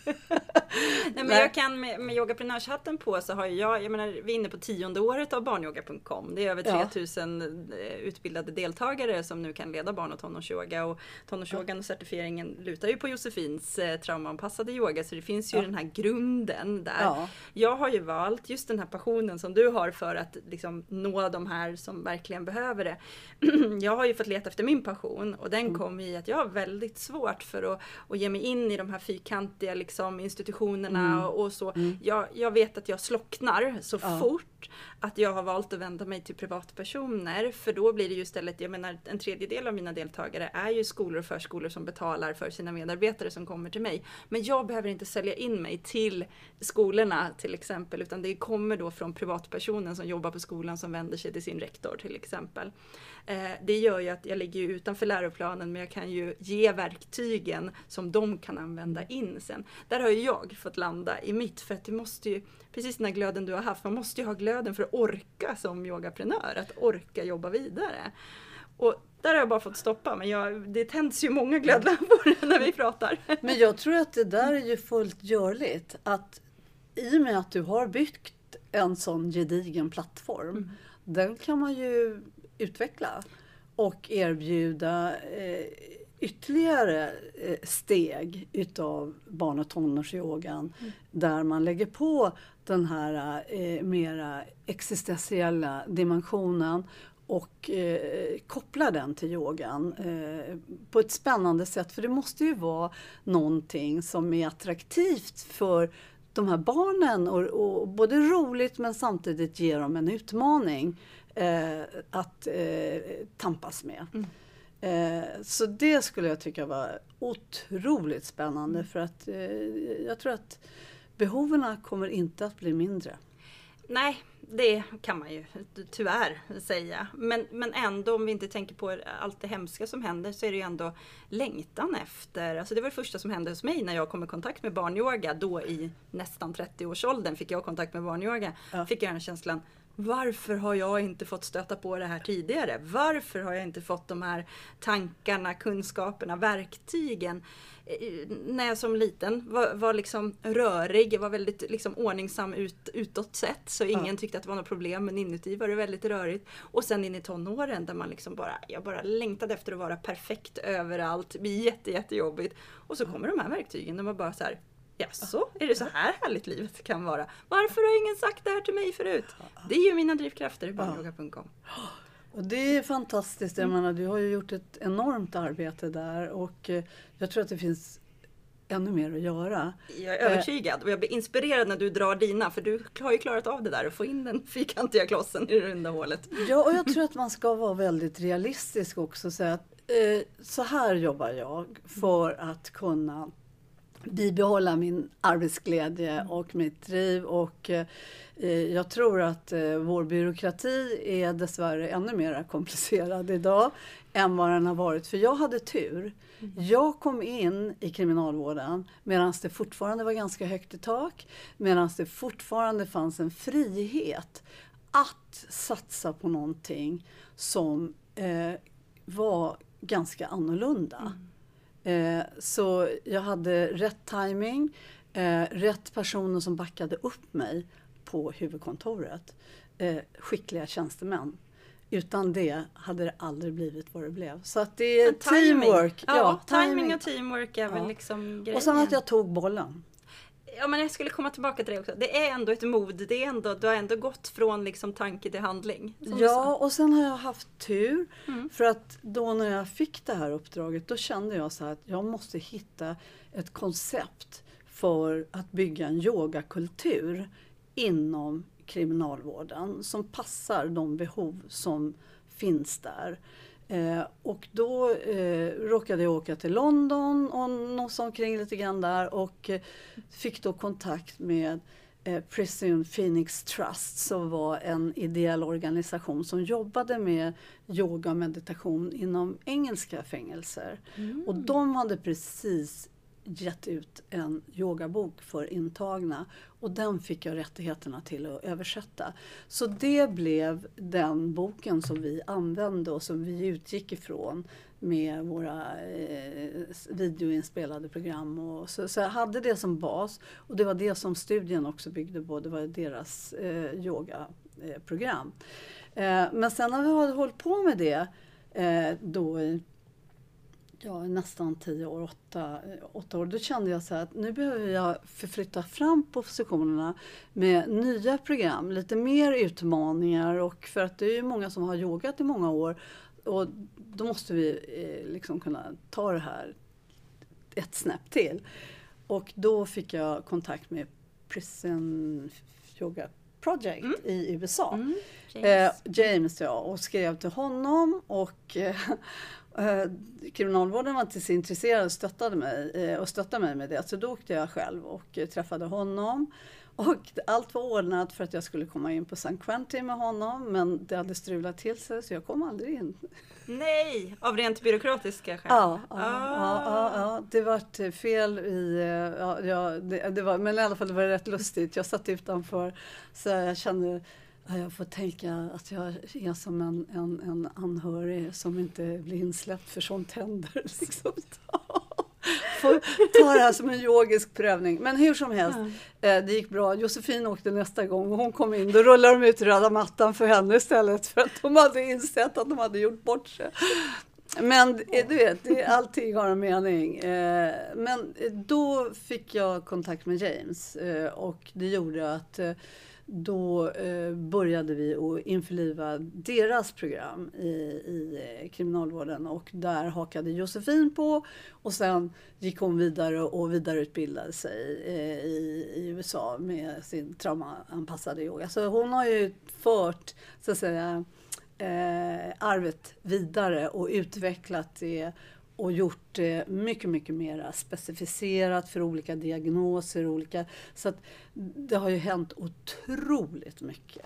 Nej, men jag kan med, med yogaprenörshatten på så har jag, jag menar vi är inne på tionde året av barnyoga.com. Det är över 3000 ja. Eh, utbildade deltagare som nu kan leda barn och tonårsyoga och tonårsyogan och certifieringen lutar ju på Josefins eh, traumaanpassade yoga så det finns ju ja. den här grunden där. Ja. Jag har ju valt just den här passionen som du har för att liksom nå de här som verkligen behöver det. jag har ju fått leta efter min passion och den mm. kom i att jag har väldigt svårt för att, att ge mig in i de här fyrkantiga liksom, institutionerna mm. och, och, så. Mm. Jag, jag, vet att jag slocknar så ja. fort att jag har valt att vända mig till privatpersoner. För då blir det ju istället, jag menar en tredjedel av mina deltagare är ju skolor och förskolor som betalar för sina medarbetare som kommer till mig. Men jag behöver inte sälja in mig till skolorna till exempel, utan det kommer då från privatpersonen som jobbar på skolan som vänder sig till sin rektor till exempel. Eh, det gör ju att jag ligger utanför läroplanen men jag kan ju ge verktygen som de kan använda in sen. Där har ju jag fått landa i mitt för att det måste ju, precis den här glöden du har haft, man måste ju ha glöden för att orka som yogaprenör, att orka jobba vidare. Och där har jag bara fått stoppa, men jag, det tänds ju många glödlampor när vi pratar. Men jag tror att det där är ju fullt görligt. Att i och med att du har byggt en sån gedigen plattform, mm. den kan man ju utveckla och erbjuda eh, ytterligare eh, steg utav barn och tonårsyogan mm. där man lägger på den här eh, mera existentiella dimensionen och eh, koppla den till yogan eh, på ett spännande sätt. För det måste ju vara någonting som är attraktivt för de här barnen och, och både roligt men samtidigt ger dem en utmaning eh, att eh, tampas med. Mm. Eh, så det skulle jag tycka var otroligt spännande för att eh, jag tror att behoven kommer inte att bli mindre. Nej, det kan man ju tyvärr säga. Men, men ändå om vi inte tänker på allt det hemska som händer så är det ju ändå längtan efter. Alltså det var det första som hände hos mig när jag kom i kontakt med barnyoga. Då i nästan 30-årsåldern fick jag kontakt med barnyoga. Ja. Fick jag den känslan varför har jag inte fått stöta på det här tidigare? Varför har jag inte fått de här tankarna, kunskaperna, verktygen? Eh, när jag som liten var, var liksom rörig, var väldigt liksom ordningsam ut, utåt sett så ingen ja. tyckte att det var något problem men inuti var det väldigt rörigt. Och sen in i tonåren där man liksom bara, jag bara längtade efter att vara perfekt överallt, det blir jätte, jättejobbigt. Och så kommer de här verktygen och man bara så här, Jaså, är det så här härligt livet kan vara? Varför har ingen sagt det här till mig förut? Det är ju mina drivkrafter, barnyoga.com. Och det är fantastiskt. Jag menar, du har ju gjort ett enormt arbete där och eh, jag tror att det finns ännu mer att göra. Jag är övertygad och jag blir inspirerad när du drar dina för du har ju klarat av det där att få in den fyrkantiga klossen i det runda hålet. Ja, och jag tror att man ska vara väldigt realistisk också. Så, att, eh, så här jobbar jag för att kunna bibehålla min arbetsglädje mm. och mitt driv. Och, eh, jag tror att eh, vår byråkrati är dessvärre ännu mer komplicerad idag än vad den har varit. För jag hade tur. Mm. Jag kom in i kriminalvården medan det fortfarande var ganska högt i tak, medan det fortfarande fanns en frihet att satsa på någonting som eh, var ganska annorlunda. Mm. Eh, så jag hade rätt timing, eh, rätt personer som backade upp mig på huvudkontoret. Eh, skickliga tjänstemän. Utan det hade det aldrig blivit vad det blev. Så att det är teamwork. Ja, ja, timing och teamwork är väl liksom grejen. Och sen att jag tog bollen ja, men jag skulle komma tillbaka till det också. Det är ändå ett mod. Det är ändå, du har ändå gått från liksom tanke till handling. Ja, och sen har jag haft tur. Mm. För att då när jag fick det här uppdraget, då kände jag så att jag måste hitta ett koncept för att bygga en yogakultur inom kriminalvården som passar de behov som finns där. Eh, och då eh, råkade jag åka till London och nosa omkring lite grann där och eh, fick då kontakt med eh, Prison Phoenix Trust som var en ideell organisation som jobbade med yoga och meditation inom engelska fängelser. Mm. Och de hade precis gett ut en yogabok för intagna och den fick jag rättigheterna till att översätta. Så det blev den boken som vi använde och som vi utgick ifrån med våra eh, videoinspelade program. Och så, så jag hade det som bas och det var det som studien också byggde på. Det var deras eh, yogaprogram. Eh, eh, men sen när vi hade hållit på med det eh, då ja, nästan tio år, åtta, åtta år, då kände jag så att nu behöver jag förflytta fram positionerna med nya program, lite mer utmaningar och för att det är ju många som har yogat i många år och då måste vi eh, liksom kunna ta det här ett snäpp till. Och då fick jag kontakt med Prison Yoga Project mm. i USA. Mm. James. Eh, James. ja, och skrev till honom och eh, Eh, kriminalvården var inte så intresserad och stöttade mig, eh, och stöttade mig med det. Så då åkte jag själv och eh, träffade honom. Och allt var ordnat för att jag skulle komma in på San Quentin med honom men det hade strulat till sig så jag kom aldrig in. Nej, av rent byråkratiska skäl? Ja, ja, ah. ja, ja, det var fel i... Ja, det, det, var, men i alla fall det var rätt lustigt. Jag satt utanför så jag kände jag får tänka att jag är som en, en, en anhörig som inte blir insläppt för sånt händer. Liksom. Får ta det här som en yogisk prövning. Men hur som helst. Eh, det gick bra. Josefin åkte nästa gång och hon kom in. Då rullade de ut röda mattan för henne istället för att de hade insett att de hade gjort bort sig. Men du vet, allting har en mening. Eh, men då fick jag kontakt med James eh, och det gjorde att då eh, började vi att införliva deras program i, i eh, kriminalvården och där hakade Josefin på och sen gick hon vidare och vidareutbildade sig eh, i, i USA med sin traumaanpassade yoga. Så hon har ju fört så att säga eh, arvet vidare och utvecklat det och gjort det mycket, mycket mer specificerat för olika diagnoser. Olika, så att det har ju hänt otroligt mycket.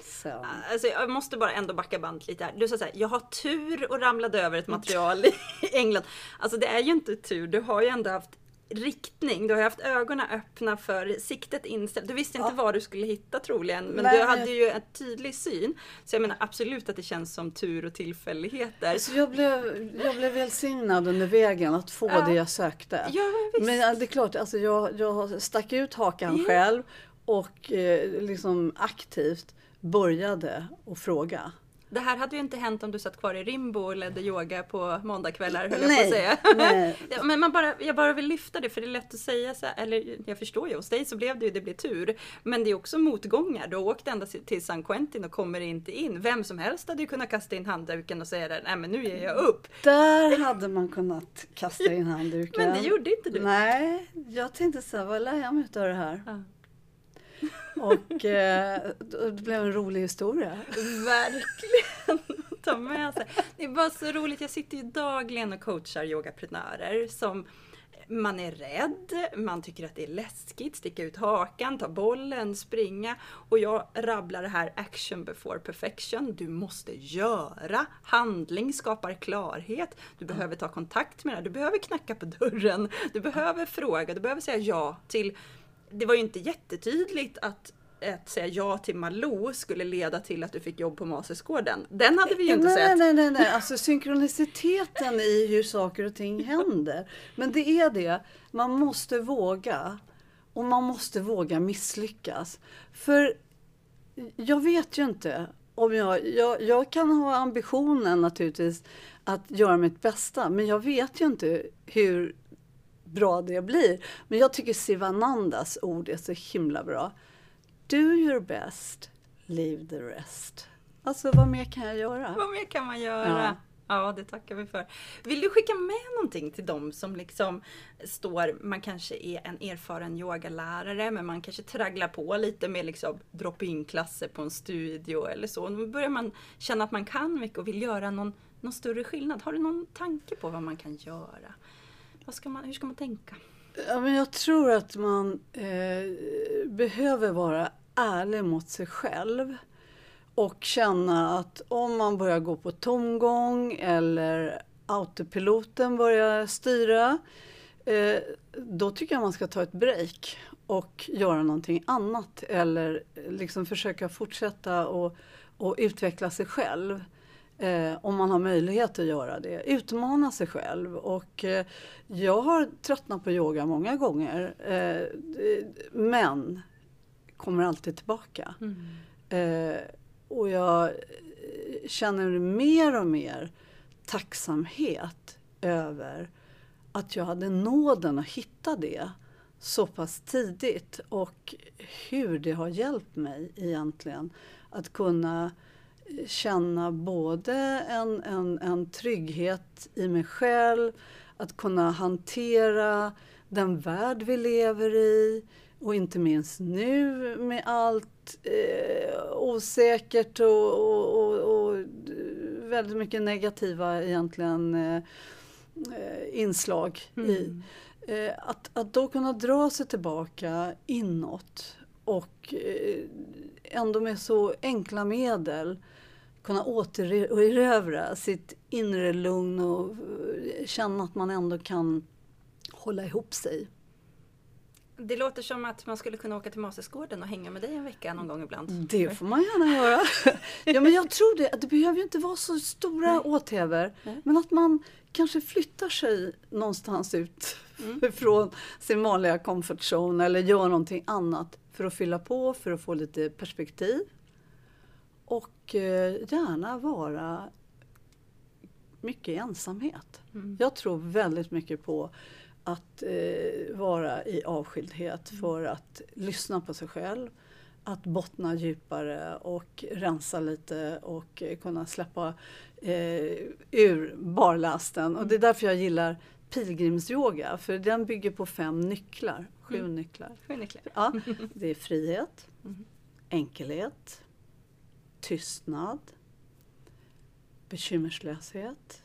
Sen. Alltså jag måste bara ändå backa bandet lite här. Du sa såhär, jag har tur och ramlade över ett material i England. Alltså det är ju inte tur, du har ju ändå haft riktning. Du har haft ögonen öppna för siktet inställt. Du visste inte ja. vad du skulle hitta troligen, men Nej. du hade ju en tydlig syn. Så jag menar absolut att det känns som tur och tillfälligheter. Så jag, blev, jag blev välsignad under vägen att få ja. det jag sökte. Ja, visst. Men det är klart, alltså jag, jag stack ut hakan ja. själv och eh, liksom aktivt började att fråga. Det här hade ju inte hänt om du satt kvar i Rimbo och ledde yoga på måndagkvällar höll jag på att säga. Nej. Men man bara, jag bara vill lyfta det för det är lätt att säga så här, eller jag förstår ju, hos dig så blev det ju, det blev tur. Men det är också motgångar. Du har åkt ända till San Quentin och kommer inte in. Vem som helst hade ju kunnat kasta in handduken och säga nej men nu ger jag upp. Där hade man kunnat kasta in handduken. men det gjorde inte du. Nej, jag tänkte så här, vad lär jag mig av det här? Ja. Och eh, det blev en rolig historia. Verkligen! Ta med sig. Det är bara så roligt. Jag sitter ju dagligen och coachar yogaprenörer som man är rädd, man tycker att det är läskigt, sticka ut hakan, ta bollen, springa. Och jag rabblar det här action before perfection. Du måste göra. Handling skapar klarhet. Du behöver ta kontakt med det. Du behöver knacka på dörren. Du behöver fråga. Du behöver säga ja till det var ju inte jättetydligt att att säga ja till Malou skulle leda till att du fick jobb på Masersgården. Den hade vi ju inte nej, sett. Nej, nej, nej, alltså synkroniciteten i hur saker och ting händer. Men det är det, man måste våga. Och man måste våga misslyckas. För jag vet ju inte om jag, jag, jag kan ha ambitionen naturligtvis att göra mitt bästa, men jag vet ju inte hur bra det blir. Men jag tycker Sivanandas ord är så himla bra. Do your best, leave the rest. Alltså vad mer kan jag göra? Vad mer kan man göra? Ja. Ja, det tackar vi för. Vill du skicka med någonting till dem som liksom står, man kanske är en erfaren yogalärare men man kanske tragglar på lite med liksom drop-in klasser på en studio eller så. Nu börjar man känna att man kan mycket och vill göra någon, någon större skillnad. Har du någon tanke på vad man kan göra? Vad ska man, hur ska man tänka? Ja, men jag tror att man eh, behöver vara ärlig mot sig själv och känna att om man börjar gå på tomgång eller autopiloten börjar styra eh, då tycker jag man ska ta ett break och göra någonting annat eller liksom försöka fortsätta och, och utveckla sig själv. Eh, om man har möjlighet att göra det. Utmana sig själv. Och, eh, jag har tröttnat på yoga många gånger. Eh, men kommer alltid tillbaka. Mm. Eh, och jag känner mer och mer tacksamhet över att jag hade nåden att hitta det så pass tidigt och hur det har hjälpt mig egentligen att kunna känna både en, en, en trygghet i mig själv, att kunna hantera den värld vi lever i och inte minst nu med allt eh, osäkert och, och, och, och, väldigt mycket negativa egentligen eh, inslag mm. i. Eh, att, att då kunna dra sig tillbaka inåt och eh, ändå med så enkla medel kunna återerövra sitt inre lugn och eh, känna att man ändå kan hålla ihop sig. Det låter som att man skulle kunna åka till Masesgården och hänga med dig en vecka någon gång ibland. Det får man gärna göra. ja, men jag tror det. Det behöver ju inte vara så stora åthävor. Men att man kanske flyttar sig någonstans ut mm. från sin vanliga comfort zone eller gör någonting annat för att fylla på, för att få lite perspektiv. Och eh, gärna vara mycket i ensamhet. Mm. Jag tror väldigt mycket på att eh, vara i avskildhet mm. för att lyssna på sig själv. att bottna djupare och rensa lite och kunna släppa eh, ur barlasten. Och det är därför jag gillar pilgrimsyoga, för den bygger på fem nycklar, sju mm. nycklar. Sju nycklar. Ja, det är frihet, mm. enkelhet, tystnad, bekymmerslöshet,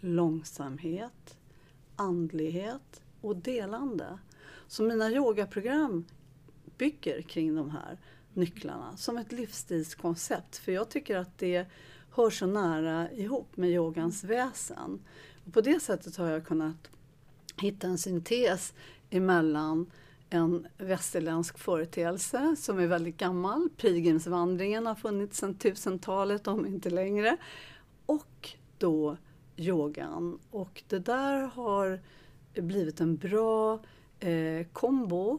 långsamhet, andlighet och delande. Så mina yogaprogram bygger kring de här nycklarna som ett livsstilskoncept. För jag tycker att det hör så nära ihop med yogans väsen. Och på det sättet har jag kunnat hitta en syntes emellan en västerländsk företeelse som är väldigt gammal. Pilgrimsvandringen har funnits sedan 1000-talet, om inte längre. Och då yogan. Och det där har blivit en bra eh, kombo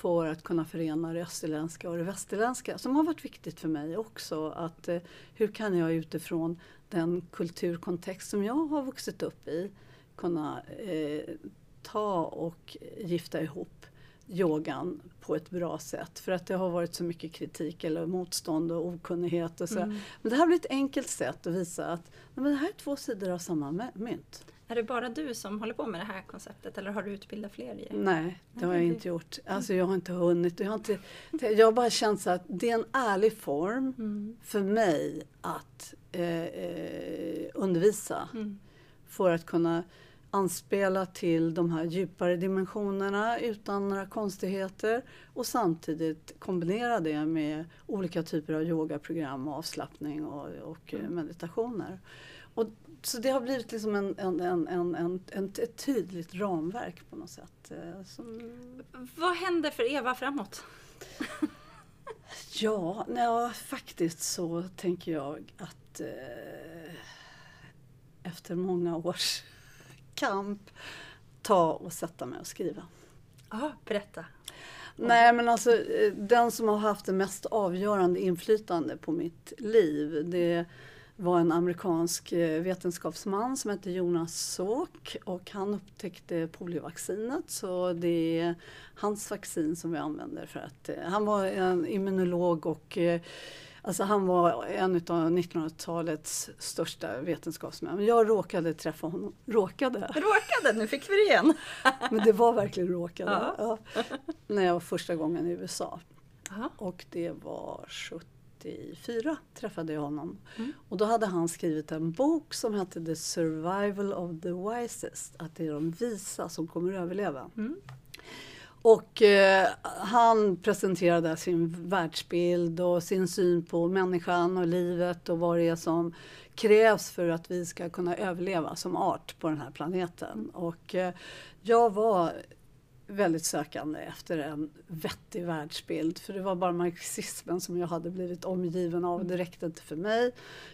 för att kunna förena det österländska och det västerländska som har varit viktigt för mig också. Att, eh, hur kan jag utifrån den kulturkontext som jag har vuxit upp i kunna eh, ta och gifta ihop yogan på ett bra sätt. För att det har varit så mycket kritik eller motstånd och okunnighet. Och så. Mm. Men det här blir ett enkelt sätt att visa att men det här är två sidor av samma mynt. Är det bara du som håller på med det här konceptet eller har du utbildat fler i det? Nej, det har jag inte gjort. Alltså jag har inte hunnit. Jag har, inte, jag har bara känt att det är en ärlig form mm. för mig att eh, eh, undervisa. Mm. För att kunna anspela till de här djupare dimensionerna utan några konstigheter och samtidigt kombinera det med olika typer av yogaprogram, avslappning och, och mm. meditationer. Och, så det har blivit liksom en, en, en, en, en, en, ett tydligt ramverk på något sätt. Eh, som... Vad händer för Eva framåt? ja, ja, faktiskt så tänker jag att eh, efter många års kamp ta och sätta mig och skriva. Ja, berätta. Nej men alltså eh, den som har haft det mest avgörande inflytande på mitt liv det var en amerikansk eh, vetenskapsman som hette Jonas Salk och han upptäckte poliovaccinet så det är hans vaccin som vi använder för att eh, han var en immunolog och Alltså han var en av 1900-talets största vetenskapsmän. Jag råkade träffa honom. Råkade? Råkade, nu fick vi det igen. Men det var verkligen råkade. Ja. Ja. När jag var första gången i USA. Aha. Och det var 74 träffade jag honom. Mm. Och då hade han skrivit en bok som hette The Survival of the Wisest. Att det är de visa som kommer att överleva. Mm. Och eh, han presenterade sin världsbild och sin syn på människan och livet och vad det är som krävs för att vi ska kunna överleva som art på den här planeten. Och eh, jag var väldigt sökande efter en vettig världsbild. För det var bara marxismen som jag hade blivit omgiven av. Det räckte inte för mig.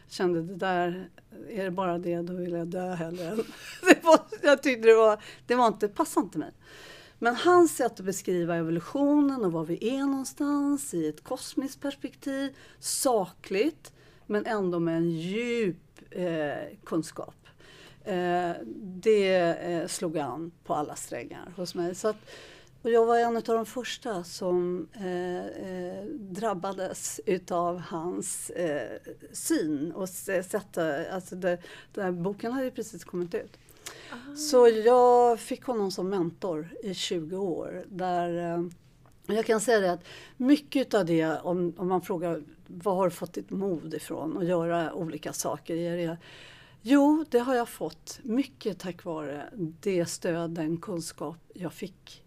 Jag kände det där, är det bara det då vill jag dö hellre. det var, jag tyckte det var, det var inte, passade inte mig. Men hans sätt att beskriva evolutionen och var vi är någonstans i ett kosmiskt perspektiv, sakligt, men ändå med en djup eh, kunskap. Eh, det eh, slog an på alla strängar hos mig. Så att, och jag var en av de första som eh, eh drabbades utav hans eh, syn och sätt. Alltså det, den här boken hade ju precis kommit ut. Så jag fick honom som mentor i 20 år. Där, eh, jag kan säga det att mycket av det, om, om man frågar var har du fått ditt mod ifrån att göra olika saker? Är det, jo, det har jag fått mycket tack vare det stöd, den kunskap jag fick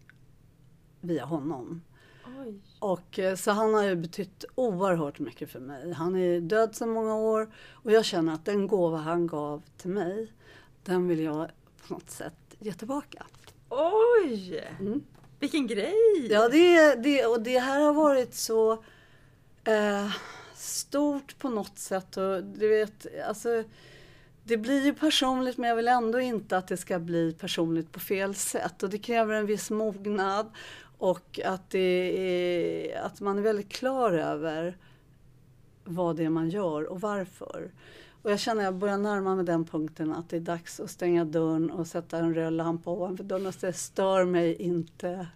via honom. Oj. Och, eh, så han har ju betytt oerhört mycket för mig. Han är död sedan många år och jag känner att den gåva han gav till mig, den vill jag på något sätt ge tillbaka. Oj! Mm. Vilken grej! Ja, det, det, och det här har varit så eh, stort på något sätt. Och du vet, alltså, det blir ju personligt men jag vill ändå inte att det ska bli personligt på fel sätt. Och det kräver en viss mognad och att, det är, att man är väldigt klar över vad det är man gör och varför. Och jag känner att jag börjar närma mig den punkten att det är dags att stänga dörren och sätta en röd lampa ovanför dörren alltså, och säga stör mig inte.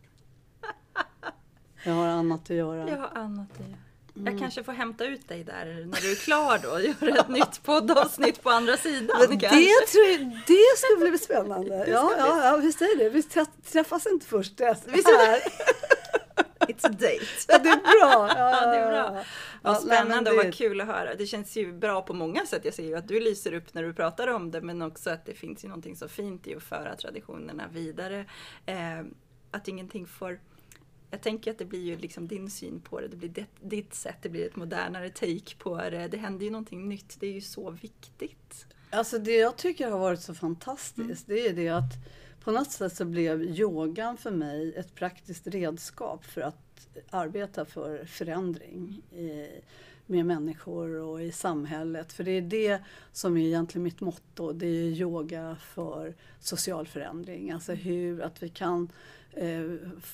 Jag har annat att göra. Jag har annat att göra. Mm. Jag kanske får hämta ut dig där när du är klar då och göra ett nytt poddavsnitt på andra sidan. Men det, kanske. tror jag, det ska bli spännande. Ja, ja, ja, vi säger det. Vi trä- träffas inte först dess. Vi ska- här. It's a date. Ja, det är bra. Ja, Ja, det är bra. Vad spännande och vad kul att höra. Det känns ju bra på många sätt. Jag ser ju att du lyser upp när du pratar om det men också att det finns ju någonting så fint i att föra traditionerna vidare. Eh, att ingenting får jag tänker att det blir ju liksom din syn på det, det blir det, ditt sätt, det blir ett modernare take på det. Det händer ju någonting nytt, det är ju så viktigt. Alltså det jag tycker har varit så fantastiskt det är det att på något sätt så blev yogan för mig ett praktiskt redskap för att arbeta för förändring i, med människor och i samhället. För det är det som är egentligen mitt motto. Det är yoga för social förändring. Alltså hur att vi kan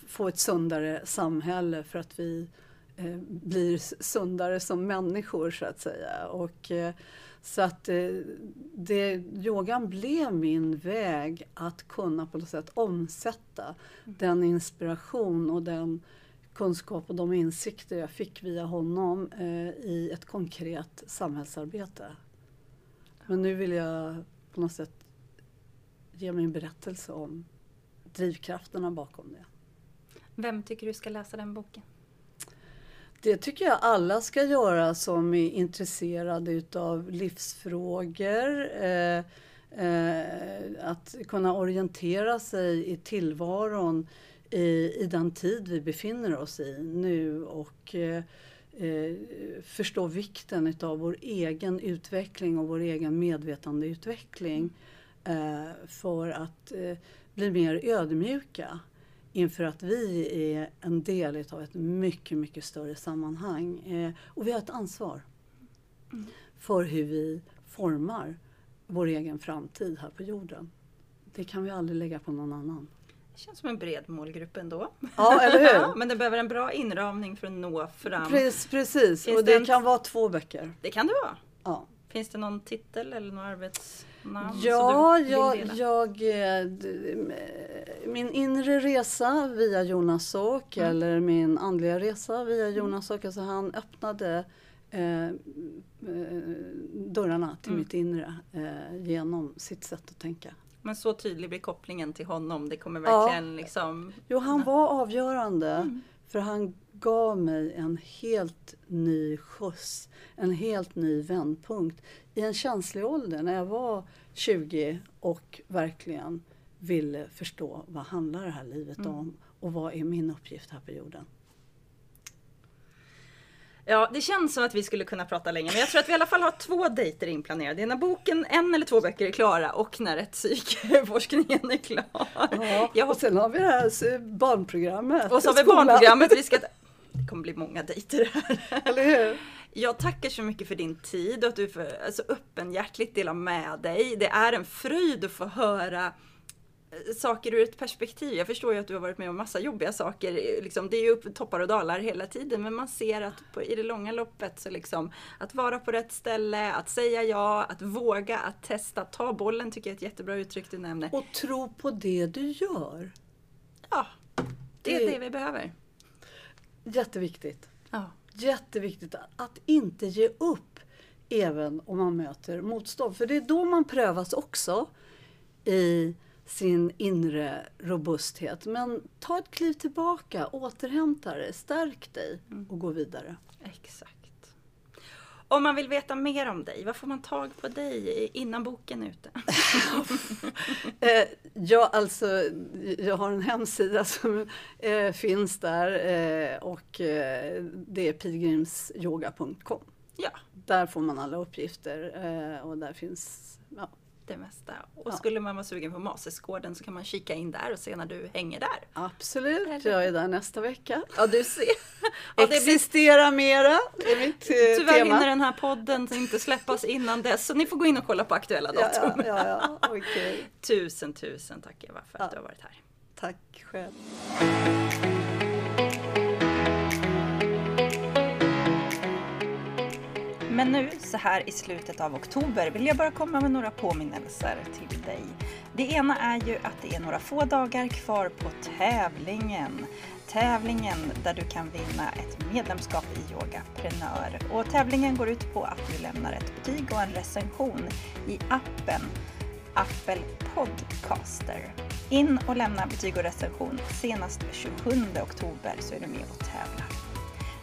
få ett sundare samhälle för att vi eh, blir sundare som människor så att säga. Och, eh, så att eh, det, yogan blev min väg att kunna på något sätt omsätta den inspiration och den kunskap och de insikter jag fick via honom eh, i ett konkret samhällsarbete. Men nu vill jag på något sätt ge min berättelse om drivkrafterna bakom det. Vem tycker du ska läsa den boken? Det tycker jag alla ska göra som är intresserade utav livsfrågor. Eh, eh, att kunna orientera sig i tillvaron i, i den tid vi befinner oss i nu och eh, eh, förstå vikten utav vår egen utveckling och vår egen medvetandeutveckling för att eh, bli mer ödmjuka inför att vi är en del av ett mycket, mycket större sammanhang. Eh, och vi har ett ansvar för hur vi formar vår egen framtid här på jorden. Det kan vi aldrig lägga på någon annan. Det känns som en bred målgrupp ändå. Ja, eller Ja, hur? men det behöver en bra inramning för att nå fram. Precis, precis. Finns och det en- kan vara två böcker. Det kan det vara. Ja. Finns det någon titel eller något arbetsnamn? Ja, jag, jag, eh, min inre resa via Jonas Salk Mm. eller min andliga resa via Jonas Salk. Alltså han öppnade eh, eh, dörrarna till Mm. mitt inre eh, genom sitt sätt att tänka. Men så tydlig blir kopplingen till honom. Det kommer Ja. verkligen liksom... Jo, han var avgörande Mm. för han gav mig en helt ny skjuts, en helt ny vändpunkt i en känslig ålder när jag var 20 och verkligen ville förstå vad handlar det här livet Mm. om och vad är min uppgift här på jorden. Ja, det känns som att vi skulle kunna prata länge, men jag tror att vi i alla fall har två dejter inplanerade. Det är när boken, en eller två böcker är klara och när rättspsykeforskningen är klar. Ja, Jag och sen har vi det här barnprogrammet. Och så har vi barnprogrammet. Vi ska... Kommer bli många dejter här. Eller hur? Jag tackar så mycket för din tid och att du för, alltså, öppenhjärtligt delar med dig. Det är en fröjd att få höra eh, saker ur ett perspektiv. Jag förstår ju att du har varit med om massa jobbiga saker. Liksom, det är ju upp, toppar och dalar hela tiden men man ser att på, i det långa loppet så liksom att vara på rätt ställe, att säga ja, att våga, att testa, ta bollen tycker jag är ett jättebra uttryck du nämner. Och tro på det du gör. Ja, det är Det- det vi behöver. Jätteviktigt. Ja. Jätteviktigt att inte ge upp även om man möter motstånd. För det är då man prövas också i sin inre robusthet. Men ta ett kliv tillbaka, återhämta dig, stärk dig och gå vidare. Exakt. Om man vill veta mer om dig, vad får man tag på dig innan boken är ute? Eh, ja, alltså, jag har en hemsida som eh, finns där eh, och det är pilgrimsyoga.com. Ja, Där får man alla uppgifter och där finns ja, det mesta. Och Ja. skulle man vara sugen på Masesgården så kan man kika in där och se när du hänger där. Absolut, Eller- jag är där nästa vecka. Ja, du ser. Ja, det blir, Existera mera är mitt eh, tyvärr tema. hinner den här podden inte släppas innan dess, så ni får gå in och kolla på aktuella datum. ja, ja, okej. Tusen, tusen tack Eva för att du har varit här. Tack själv. Men nu, så här i slutet av oktober, vill jag bara komma med några påminnelser till dig. Det ena är ju att det är några få dagar kvar på tävlingen. Tävlingen där du kan vinna ett medlemskap i Yogaprenör. Och tävlingen går ut på att du lämnar ett betyg och en recension i appen Apple Podcaster. In och lämna betyg och recension senast 27 oktober så är du med och tävlar.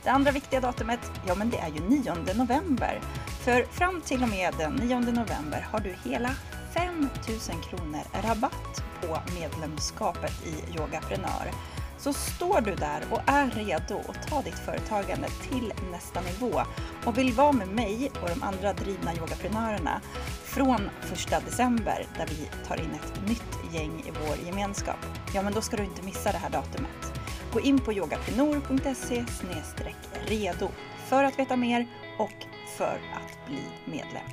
Det andra viktiga datumet, ja men det är ju 9 november. För fram till och med den 9 november har du hela 5 000 kronor rabatt på medlemskapet i Yogaprenör. Så står du där och är redo att ta ditt företagande till nästa nivå och vill vara med mig och de andra drivna yogaprenörerna från 1 december där vi tar in ett nytt gäng i vår gemenskap, ja men då ska du inte missa det här datumet. Gå in på yogaprenor.se redo för att veta mer och för att bli medlem.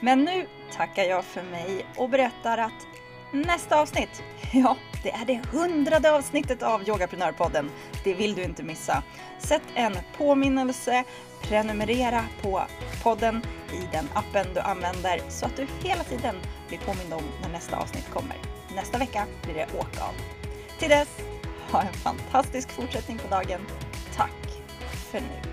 Men nu tackar jag för mig och berättar att nästa avsnitt, ja, det är det hundrade avsnittet av Yogaprenörpodden. Det vill du inte missa. Sätt en påminnelse, prenumerera på podden i den appen du använder så att du hela tiden blir påmind om när nästa avsnitt kommer. Nästa vecka blir det åka av. Till dess, ha en fantastisk fortsättning på dagen. Tack för nu.